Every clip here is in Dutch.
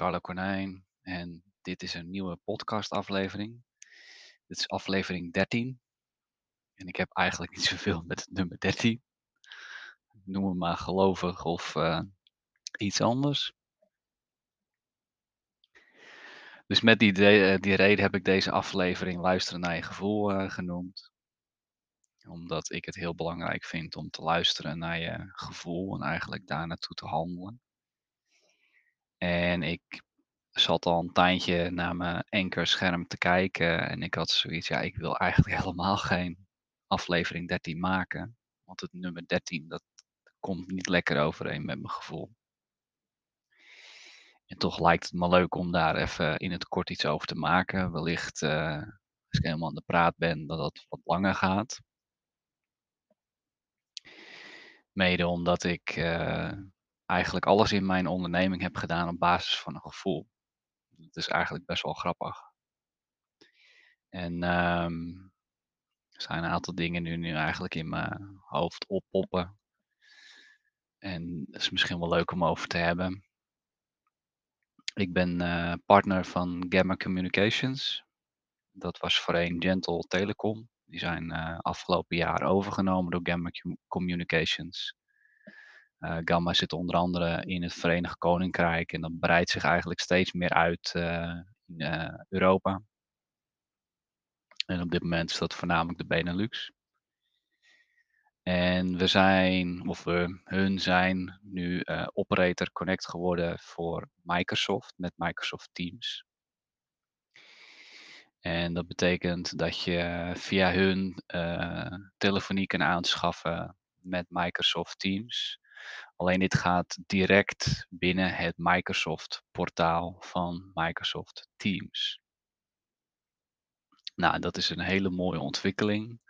Carlo Konijn en dit is een nieuwe podcastaflevering. Dit is aflevering 13 en ik heb eigenlijk niet zoveel met het nummer 13. Noem me maar gelovig of uh, iets anders. Dus met die, de, die reden heb ik deze aflevering Luisteren naar je gevoel uh, genoemd. Omdat ik het heel belangrijk vind om te luisteren naar je gevoel en eigenlijk daar naartoe te handelen. En ik zat al een tijdje naar mijn enkerscherm te kijken en ik had zoiets, ja, ik wil eigenlijk helemaal geen aflevering 13 maken. Want het nummer 13, dat komt niet lekker overeen met mijn gevoel. En toch lijkt het me leuk om daar even in het kort iets over te maken. Wellicht uh, als ik helemaal aan de praat ben, dat dat wat langer gaat. Mede omdat ik uh, eigenlijk alles in mijn onderneming heb gedaan op basis van een gevoel. Het is eigenlijk best wel grappig. En um, er zijn een aantal dingen nu, nu eigenlijk in mijn hoofd oppoppen. En dat is misschien wel leuk om over te hebben. Ik ben uh, partner van Gamma Communications. Dat was voorheen Gentle Telecom. Die zijn uh, afgelopen jaar overgenomen door Gamma Communications. Uh, Gamma zit onder andere in het Verenigd Koninkrijk en dat breidt zich eigenlijk steeds meer uit uh, in uh, Europa. En op dit moment is dat voornamelijk de Benelux. En we zijn, of we, hun zijn nu operator connect geworden voor Microsoft met Microsoft Teams. En dat betekent dat je via hun telefonie kan aanschaffen met Microsoft Teams. Alleen dit gaat direct binnen het Microsoft portaal van Microsoft Teams. Nou, dat is een hele mooie ontwikkeling.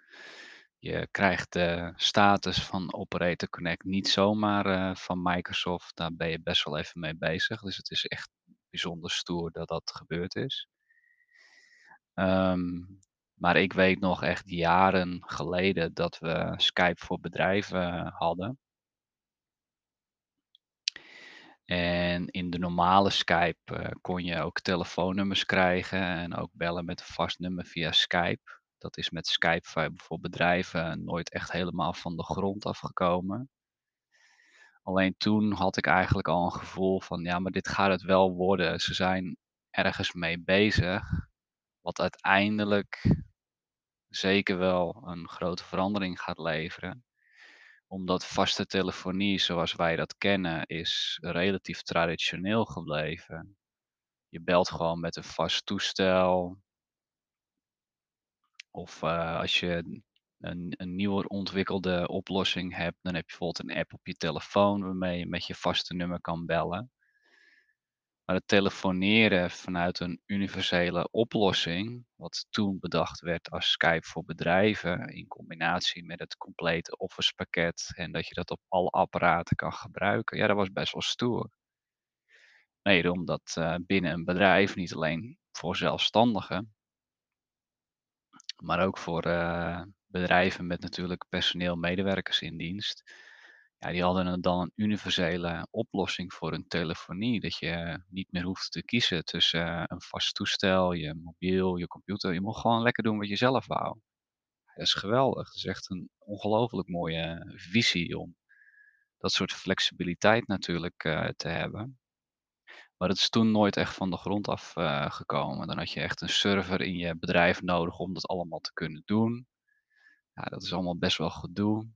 Je krijgt de status van Operator Connect niet zomaar uh, van Microsoft. Daar ben je best wel even mee bezig. Dus het is echt bijzonder stoer dat dat gebeurd is. Um, maar ik weet nog echt jaren geleden dat we Skype voor bedrijven hadden. En in de normale Skype uh, kon je ook telefoonnummers krijgen en ook bellen met een vast nummer via Skype. Dat is met Skype voor bedrijven nooit echt helemaal van de grond afgekomen. Alleen toen had ik eigenlijk al een gevoel van, ja, maar dit gaat het wel worden. Ze zijn ergens mee bezig, wat uiteindelijk zeker wel een grote verandering gaat leveren omdat vaste telefonie zoals wij dat kennen is relatief traditioneel gebleven. Je belt gewoon met een vast toestel. Of uh, als je een, een nieuwer ontwikkelde oplossing hebt, dan heb je bijvoorbeeld een app op je telefoon waarmee je met je vaste nummer kan bellen. Maar het telefoneren vanuit een universele oplossing, wat toen bedacht werd als Skype voor bedrijven, in combinatie met het complete Office pakket en dat je dat op alle apparaten kan gebruiken, ja, dat was best wel stoer. Mede omdat uh, binnen een bedrijf, niet alleen voor zelfstandigen, maar ook voor uh, bedrijven met natuurlijk personeel, medewerkers in dienst, ja, die hadden dan een universele oplossing voor hun telefonie. Dat je niet meer hoeft te kiezen tussen eh, een vast toestel, je mobiel, je computer. Je mocht gewoon lekker doen wat je zelf wou. Dat is geweldig. Dat is echt een ongelooflijk mooie visie om dat soort flexibiliteit natuurlijk uh, te hebben. Maar het is toen nooit echt van de grond af uh, gekomen. Dan had je echt een server in je bedrijf nodig om dat allemaal te kunnen doen. Ja, dat is allemaal best wel gedoe.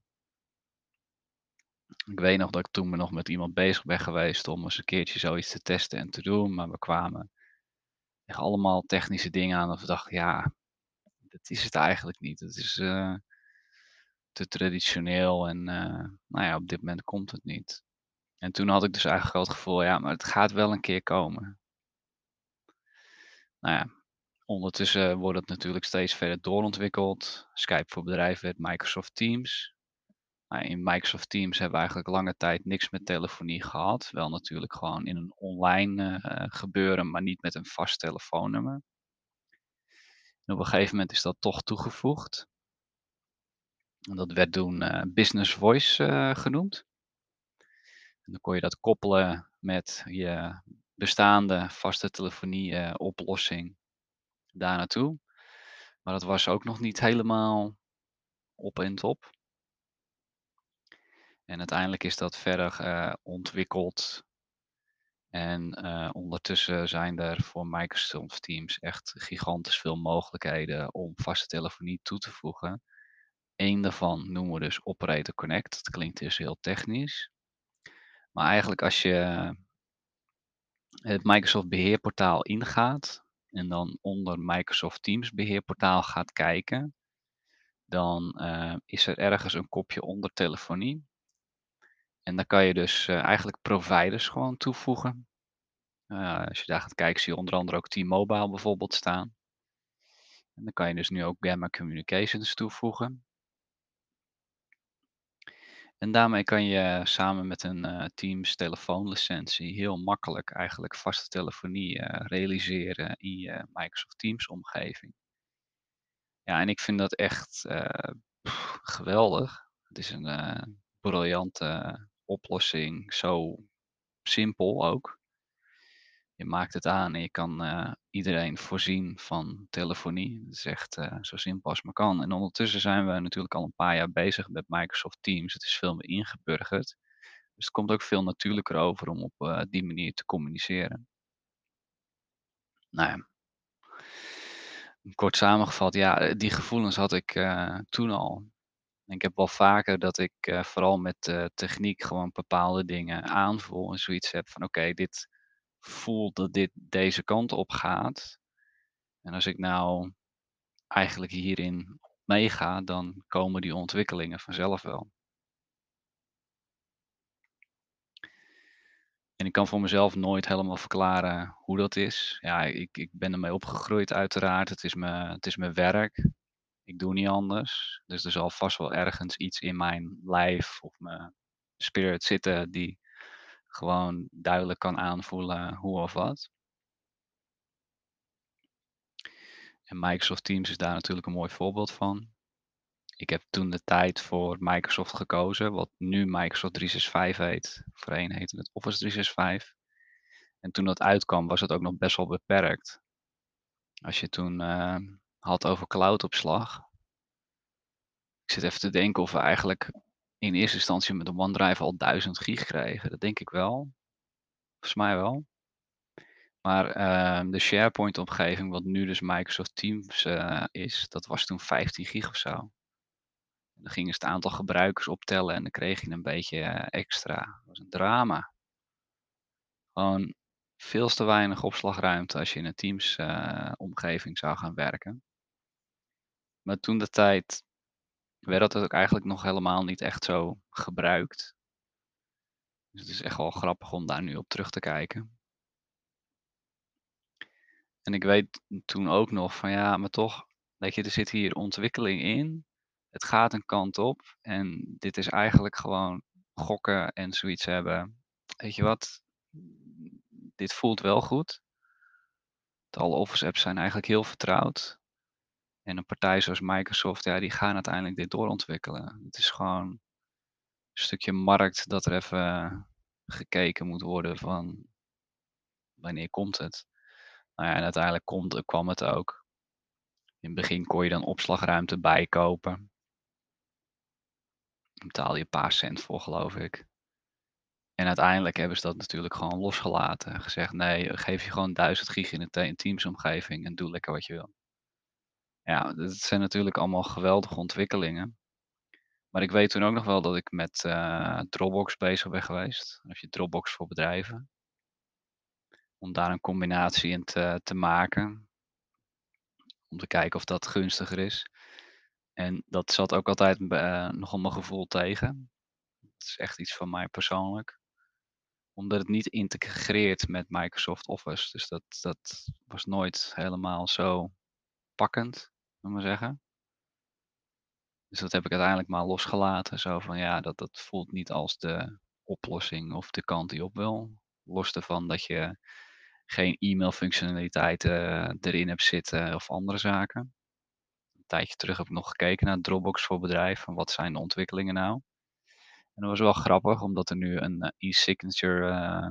Ik weet nog dat ik toen nog met iemand bezig ben geweest om eens een keertje zoiets te testen en te doen. Maar we kwamen echt allemaal technische dingen aan. Dat we dachten, ja, dat is het eigenlijk niet. Het is uh, te traditioneel en uh, nou ja, op dit moment komt het niet. En toen had ik dus eigenlijk het gevoel, ja, maar het gaat wel een keer komen. Nou ja, ondertussen wordt het natuurlijk steeds verder doorontwikkeld. Skype voor bedrijven, Microsoft Teams. Nou, in Microsoft Teams hebben we eigenlijk lange tijd niks met telefonie gehad. Wel natuurlijk gewoon in een online uh, gebeuren, maar niet met een vast telefoonnummer. Op een gegeven moment is dat toch toegevoegd. En dat werd toen uh, Business Voice uh, genoemd. En dan kon je dat koppelen met je bestaande vaste telefonie, eh, oplossing daar naartoe. Maar dat was ook nog niet helemaal op en top. En uiteindelijk is dat verder, eh, ontwikkeld. En, eh, ondertussen zijn er voor Microsoft Teams echt gigantisch veel mogelijkheden om vaste telefonie toe te voegen. Eén daarvan noemen we dus Operator Connect. Dat klinkt dus heel technisch. Maar eigenlijk als je het Microsoft beheerportaal ingaat en dan onder Microsoft Teams beheerportaal gaat kijken, dan, eh, is er ergens een kopje onder telefonie. En dan kan je dus, eh, eigenlijk providers gewoon toevoegen. Eh, als je daar gaat kijken zie je onder andere ook T-Mobile bijvoorbeeld staan. En dan kan je dus nu ook Gamma Communications toevoegen. En daarmee kan je samen met een, eh, Teams telefoonlicentie heel makkelijk eigenlijk vaste telefonie, realiseren in je Microsoft Teams omgeving. Ja, en ik vind dat echt, geweldig. Het is een, briljante oplossing, zo simpel ook. Je maakt het aan en je kan, eh, iedereen voorzien van telefonie. Het is echt, eh, zo simpel als maar kan. En ondertussen zijn we natuurlijk al een paar jaar bezig met Microsoft Teams. Het is veel meer ingeburgerd. Dus het komt ook veel natuurlijker over om op, eh, die manier te communiceren. Nou ja. Kort samengevat, ja, die gevoelens had ik, toen al. Ik heb wel vaker dat ik, eh, vooral met, eh, techniek gewoon bepaalde dingen aanvoel en zoiets heb van: "Oké, dit voelt dat dit deze kant op gaat. En als ik nou eigenlijk hierin meega, dan komen die ontwikkelingen vanzelf wel." En ik kan voor mezelf nooit helemaal verklaren hoe dat is. Ja, ik ik ben ermee opgegroeid uiteraard. Het is me het is mijn werk. Ik doe niet anders. Dus er zal vast wel ergens iets in mijn lijf of mijn spirit zitten die gewoon duidelijk kan aanvoelen hoe of wat. En Microsoft Teams is daar natuurlijk een mooi voorbeeld van. Ik heb toentertijd voor Microsoft gekozen, wat nu Microsoft 365 heet. Voorheen heette het Office 365. En toen dat uitkwam was het ook nog best wel beperkt. Als je toen, eh, had over cloudopslag ik zit even te denken of we eigenlijk in eerste instantie met de OneDrive al 1000 gig kregen. Dat denk ik wel. Volgens mij wel. Maar, ehm, de SharePoint omgeving, wat nu dus Microsoft Teams, eh, is, dat was toen 15 gig of zo. Dan gingen ze het aantal gebruikers optellen en dan kreeg je een beetje, eh, extra. Dat was een drama. Gewoon veel te weinig opslagruimte als je in een Teams, eh, zou gaan werken. Maar toentertijd werd dat ook eigenlijk nog helemaal niet echt zo gebruikt. Dus het is echt wel grappig om daar nu op terug te kijken. En ik weet toen ook nog van ja, maar toch, weet je, er zit hier ontwikkeling in. Het gaat een kant op en dit is eigenlijk gewoon gokken en zoiets hebben. Weet je wat? Dit voelt wel goed. Alle Office apps zijn eigenlijk heel vertrouwd. En een partij zoals Microsoft, ja, die gaan uiteindelijk dit doorontwikkelen. Het is gewoon een stukje markt dat er even gekeken moet worden van wanneer komt het? Nou ja, en uiteindelijk komt kwam het ook. In het begin kon je dan opslagruimte bijkopen. Daar betaalde je een paar cent voor, geloof ik. En uiteindelijk hebben ze dat natuurlijk gewoon losgelaten. Gezegd: "Nee, geef je gewoon 1000 gig in een te Teams omgeving en doe lekker wat je wil." Ja, dat zijn natuurlijk allemaal geweldige ontwikkelingen. Maar ik weet toen ook nog wel dat ik met, eh, Dropbox bezig ben geweest. Dan heb je Dropbox voor bedrijven. Om daar een combinatie in te te maken. Om te kijken of dat gunstiger is. En dat zat ook altijd eh, nogal mijn gevoel tegen. Het is echt iets van mij persoonlijk. Omdat het niet integreert met Microsoft Office. Dus dat dat was nooit helemaal zo pakkend, we maar zeggen. Dus dat heb ik uiteindelijk maar losgelaten. Zo van ja, dat dat voelt niet als de oplossing of de kant die op wil. Los daarvan dat je geen e-mail functionaliteiten erin hebt zitten of andere zaken. Een tijdje terug heb ik nog gekeken naar Dropbox voor bedrijf, van wat zijn de ontwikkelingen nou? En dat was wel grappig, omdat er nu een, eh, e-signature, eh eh,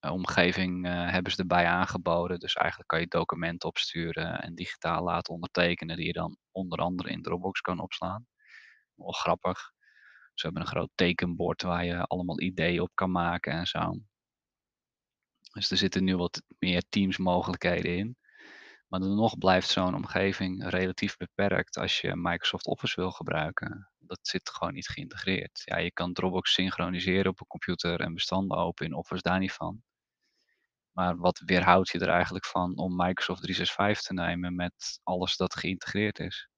omgeving, eh, hebben ze erbij aangeboden. Dus eigenlijk kan je documenten opsturen en digitaal laten ondertekenen, die je dan onder andere in Dropbox kan opslaan. Wel grappig. Ze hebben een groot tekenbord waar je allemaal ideeën op kan maken en zo. Dus er zitten nu wat meer Teams mogelijkheden in. Maar dan nog blijft zo'n omgeving relatief beperkt als je Microsoft Office wil gebruiken. Dat zit gewoon niet geïntegreerd. Ja, je kan Dropbox synchroniseren op een computer en bestanden open in Office, daar niet van. Maar wat weerhoudt je er eigenlijk van om Microsoft 365 te nemen met alles dat geïntegreerd is?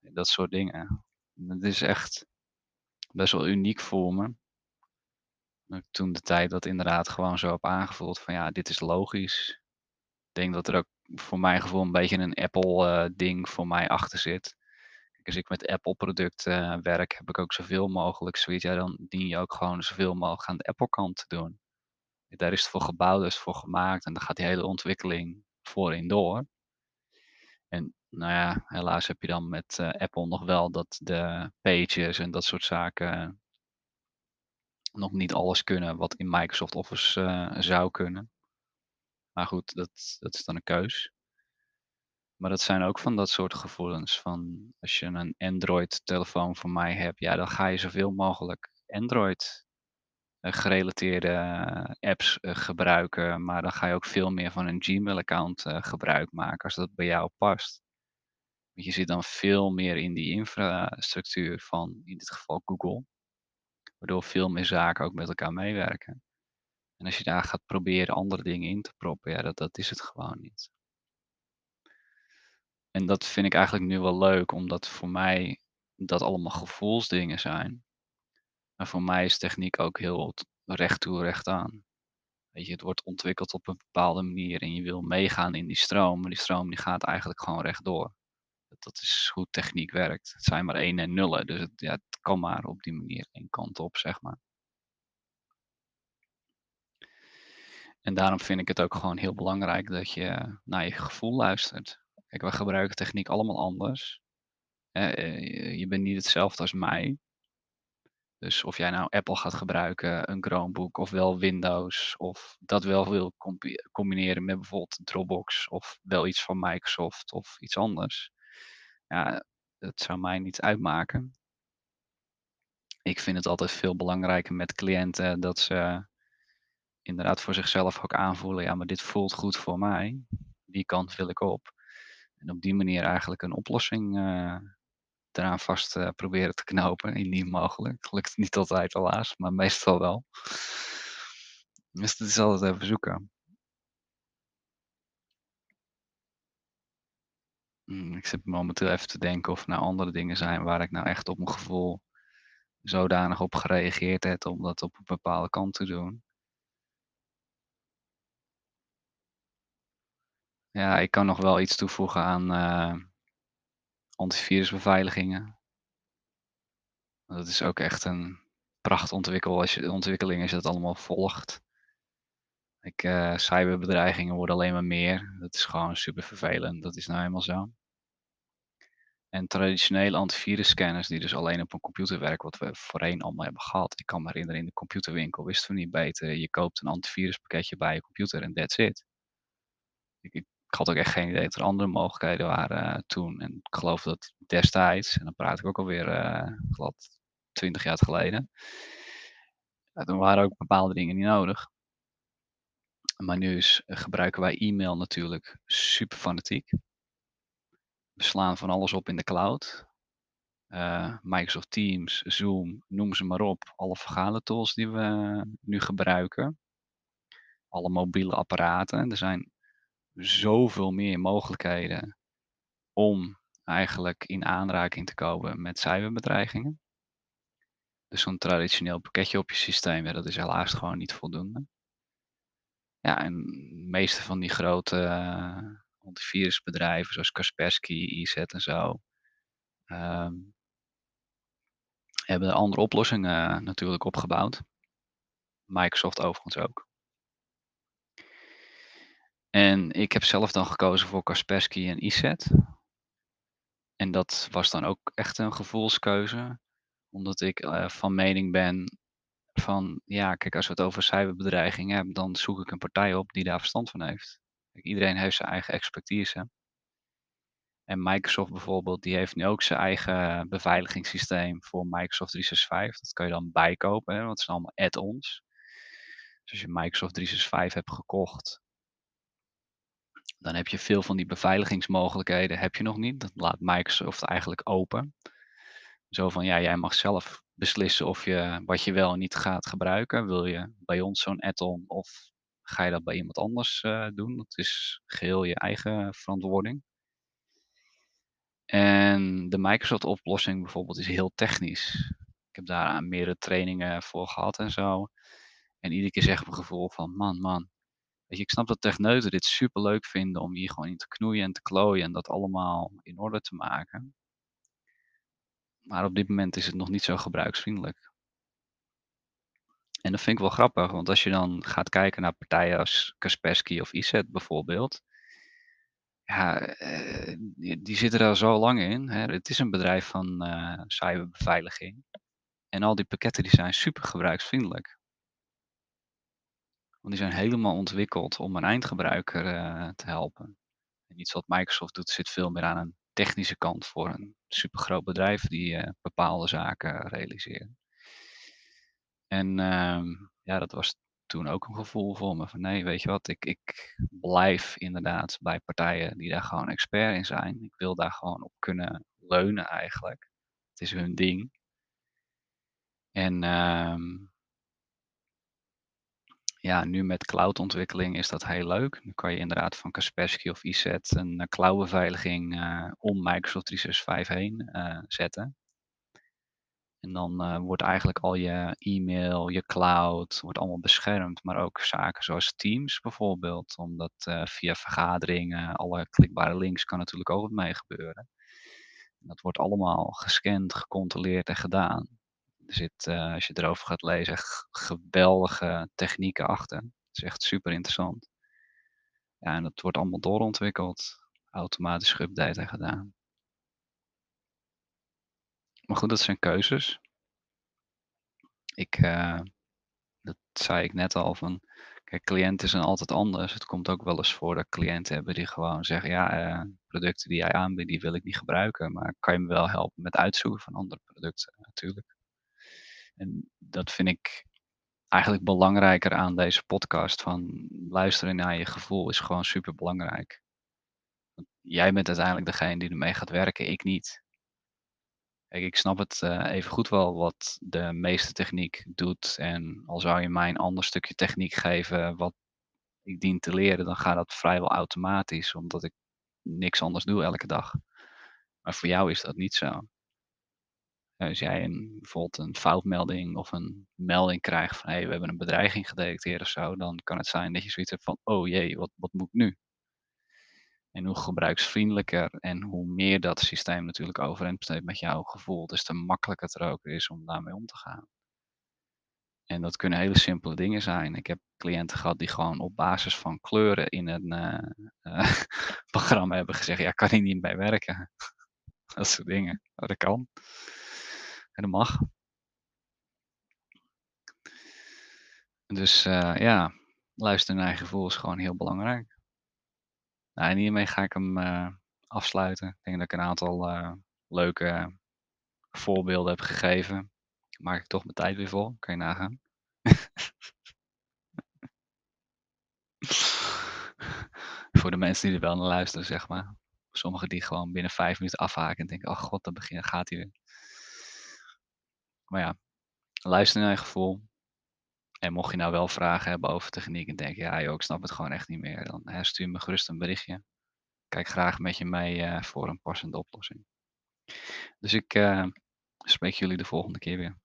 Dat soort dingen. Het is echt best wel uniek voor me. Dat toen de tijd dat inderdaad gewoon zo heb aangevoeld van ja, dit is logisch. Ik denk dat er ook voor mijn gevoel een beetje een Apple eh, voor mij achter zit. Kijk, als ik met Apple producten eh, werk, heb ik ook zoveel mogelijk zoiets. Dan dien je ook gewoon zoveel mogelijk aan de Apple kant te doen. Daar is het voor gebouwd, daar is het voor gemaakt en daar gaat die hele ontwikkeling voor in door. En nou ja, helaas heb je dan met eh, Apple nog wel dat de pages en dat soort zaken nog niet alles kunnen wat in Microsoft Office eh, zou kunnen. Maar goed, dat, dat is dan een keus. Maar dat zijn ook van dat soort gevoelens. Van als je een Android-telefoon van mij hebt, ja, dan ga je zoveel mogelijk Android eh, gerelateerde eh, apps eh, gebruiken. Maar dan ga je ook veel meer van een Gmail-account gebruik maken als dat bij jou past. Want je zit dan veel meer in die infrastructuur van in dit geval Google. Waardoor veel meer zaken ook met elkaar meewerken. En als je daar gaat proberen andere dingen in te proppen, ja, dat, dat is het gewoon niet. En dat vind ik eigenlijk nu wel leuk, omdat voor mij dat allemaal gevoelsdingen zijn. En voor mij is techniek ook heel recht toe, recht aan. Weet je, het wordt ontwikkeld op een bepaalde manier en je wil meegaan in die stroom, maar die stroom die gaat eigenlijk gewoon rechtdoor. Dat is hoe techniek werkt. Het zijn maar één en nullen, dus het, ja, het kan maar op die manier één kant op, zeg maar. En daarom vind ik het ook gewoon heel belangrijk dat je naar je gevoel luistert. Kijk, we gebruiken techniek allemaal anders. Eh, je bent niet hetzelfde als mij. Dus of jij nou Apple gaat gebruiken, een Chromebook of wel Windows, of dat wel wil combineren met bijvoorbeeld Dropbox of wel iets van Microsoft of iets anders. Ja, dat zou mij niet uitmaken. Ik vind het altijd veel belangrijker met cliënten dat ze inderdaad voor zichzelf ook aanvoelen, ja, maar dit voelt goed voor mij. Die kant wil ik op. En op die manier eigenlijk een oplossing uh, eraan vast uh, proberen te knopen, indien mogelijk. Lukt niet altijd helaas, maar meestal wel. Dus het is altijd even zoeken. Hmm, ik zit momenteel even te denken of er nou andere dingen zijn waar ik nou echt op mijn gevoel zodanig op gereageerd heb om dat op een bepaalde kant te doen. Ja, ik kan nog wel iets toevoegen aan uh, antivirusbeveiligingen. Dat is ook echt een prachtontwikkel als je, ontwikkeling als je dat allemaal volgt. Ik, uh, cyberbedreigingen worden alleen maar meer. Dat is gewoon super vervelend. Dat is nou helemaal zo. En traditionele antivirusscanners die dus alleen op een computer werken, wat we voorheen allemaal hebben gehad. Ik kan me herinneren in de computerwinkel wisten we niet beter. Je koopt een antiviruspakketje bij je computer en that's it. Ik had ook echt geen idee dat er andere mogelijkheden waren uh, toen. En ik geloof dat destijds, en dan praat ik ook alweer uh, glad 20 jaar geleden, ja, toen waren ook bepaalde dingen niet nodig. Maar nu is, gebruiken wij e-mail natuurlijk super fanatiek. We slaan van alles op in de cloud. Microsoft Teams, Zoom, noem ze maar op. Alle vergadertools die we nu gebruiken. Alle mobiele apparaten. Er zijn zoveel meer mogelijkheden om eigenlijk in aanraking te komen met cyberbedreigingen. Dus zo'n traditioneel pakketje op je systeem, dat is helaas gewoon niet voldoende. Ja, en de meeste van die grote uh, antivirusbedrijven zoals Kaspersky, IZ en zo, um, hebben andere oplossingen natuurlijk opgebouwd. Microsoft overigens ook. En ik heb zelf dan gekozen voor Kaspersky en Iset. En dat was dan ook echt een gevoelskeuze. Omdat ik uh, van mening ben, van, ja, kijk, als we het over cyberbedreiging hebben, dan zoek ik een partij op die daar verstand van heeft. Kijk, iedereen heeft zijn eigen expertise. En Microsoft bijvoorbeeld, die heeft nu ook zijn eigen beveiligingssysteem voor Microsoft 365. Dat kan je dan bijkopen, hè, want het zijn allemaal add-ons. Dus als je Microsoft 365 hebt gekocht, dan heb je veel van die beveiligingsmogelijkheden heb je nog niet. Dat laat Microsoft eigenlijk open. Zo van, ja, jij mag zelf beslissen of je wat je wel en niet gaat gebruiken. Wil je bij ons zo'n add-on of ga je dat bij iemand anders uh, doen? Dat is geheel je eigen verantwoording. En de Microsoft-oplossing bijvoorbeeld is heel technisch. Ik heb daar meerdere trainingen voor gehad en zo. En iedere keer zeg ik mijn gevoel van, man, man. Weet je, ik snap dat techneuten dit super leuk vinden om hier gewoon in te knoeien en te klooien en dat allemaal in orde te maken. Maar op dit moment is het nog niet zo gebruiksvriendelijk. En dat vind ik wel grappig, want als je dan gaat kijken naar partijen als Kaspersky of ESET bijvoorbeeld, ja, eh, die, zitten daar zo lang in. Hè. Het is een bedrijf van uh, cyberbeveiliging. En al die pakketten die zijn super gebruiksvriendelijk. Want die zijn helemaal ontwikkeld om een eindgebruiker uh, te helpen. En iets wat Microsoft doet zit veel meer aan een technische kant voor een supergroot bedrijf die uh, bepaalde zaken realiseert. En uh, ja, dat was toen ook een gevoel voor me van nee, weet je wat, ik, ik blijf inderdaad bij partijen die daar gewoon expert in zijn. Ik wil daar gewoon op kunnen leunen eigenlijk. Het is hun ding. En uh, ja, nu met cloudontwikkeling is dat heel leuk. Nu kan je inderdaad van Kaspersky of ESET een cloudbeveiliging uh, om Microsoft 365 heen uh, zetten. En dan wordt eigenlijk al je e-mail, je cloud, wordt allemaal beschermd. Maar ook zaken zoals Teams bijvoorbeeld. Omdat via vergaderingen, alle klikbare links kan natuurlijk ook wat mee gebeuren. En dat wordt allemaal gescand, gecontroleerd en gedaan. Zit, uh, als je erover gaat lezen, geweldige technieken achter. Het is echt super interessant. Ja, en dat wordt allemaal doorontwikkeld. Automatisch geüpdate gedaan. Maar goed, dat zijn keuzes. Ik, uh, dat zei ik net al van, kijk, cliënten zijn altijd anders. Het komt ook wel eens voor dat cliënten hebben die gewoon zeggen, ja, uh, producten die jij aanbiedt, die wil ik niet gebruiken. Maar kan je me wel helpen met uitzoeken van andere producten natuurlijk. En dat vind ik eigenlijk belangrijker aan deze podcast. Van luisteren naar je gevoel is gewoon super belangrijk. Jij bent uiteindelijk degene die ermee gaat werken, ik niet. Kijk, ik snap het uh, even goed wel wat de meeste techniek doet. En al zou je mij een ander stukje techniek geven wat ik dien te leren, dan gaat dat vrijwel automatisch, omdat ik niks anders doe elke dag. Maar voor jou is dat niet zo. Als jij een, bijvoorbeeld een foutmelding of een melding krijgt van hé, hey, we hebben een bedreiging gedetecteerd of zo, dan kan het zijn dat je zoiets hebt van oh jee, wat, wat moet ik nu? En hoe gebruiksvriendelijker en hoe meer dat systeem natuurlijk overeenstemt met jouw gevoel, des te makkelijker het er ook is om daarmee om te gaan. En dat kunnen hele simpele dingen zijn. Ik heb cliënten gehad die gewoon op basis van kleuren in een uh, uh, programma hebben gezegd, ja, kan ik niet mee werken. dat soort dingen. Oh, dat kan. Mag. Dus uh, ja, luisteren naar je gevoel is gewoon heel belangrijk. Nou, en hiermee ga ik hem uh, afsluiten. Ik denk dat ik een aantal uh, leuke voorbeelden heb gegeven. Maak ik toch mijn tijd weer vol, kan je nagaan. Voor de mensen die er wel naar luisteren, zeg maar. Sommigen die gewoon binnen vijf minuten afhaken en denken, oh god, dan begin, gaat hij weer. Maar ja, luister naar je gevoel. En mocht je nou wel vragen hebben over techniek en denk ja joh, ik snap het gewoon echt niet meer, dan stuur me gerust een berichtje. Kijk graag met je mee uh, voor een passende oplossing. Dus ik uh, spreek jullie de volgende keer weer.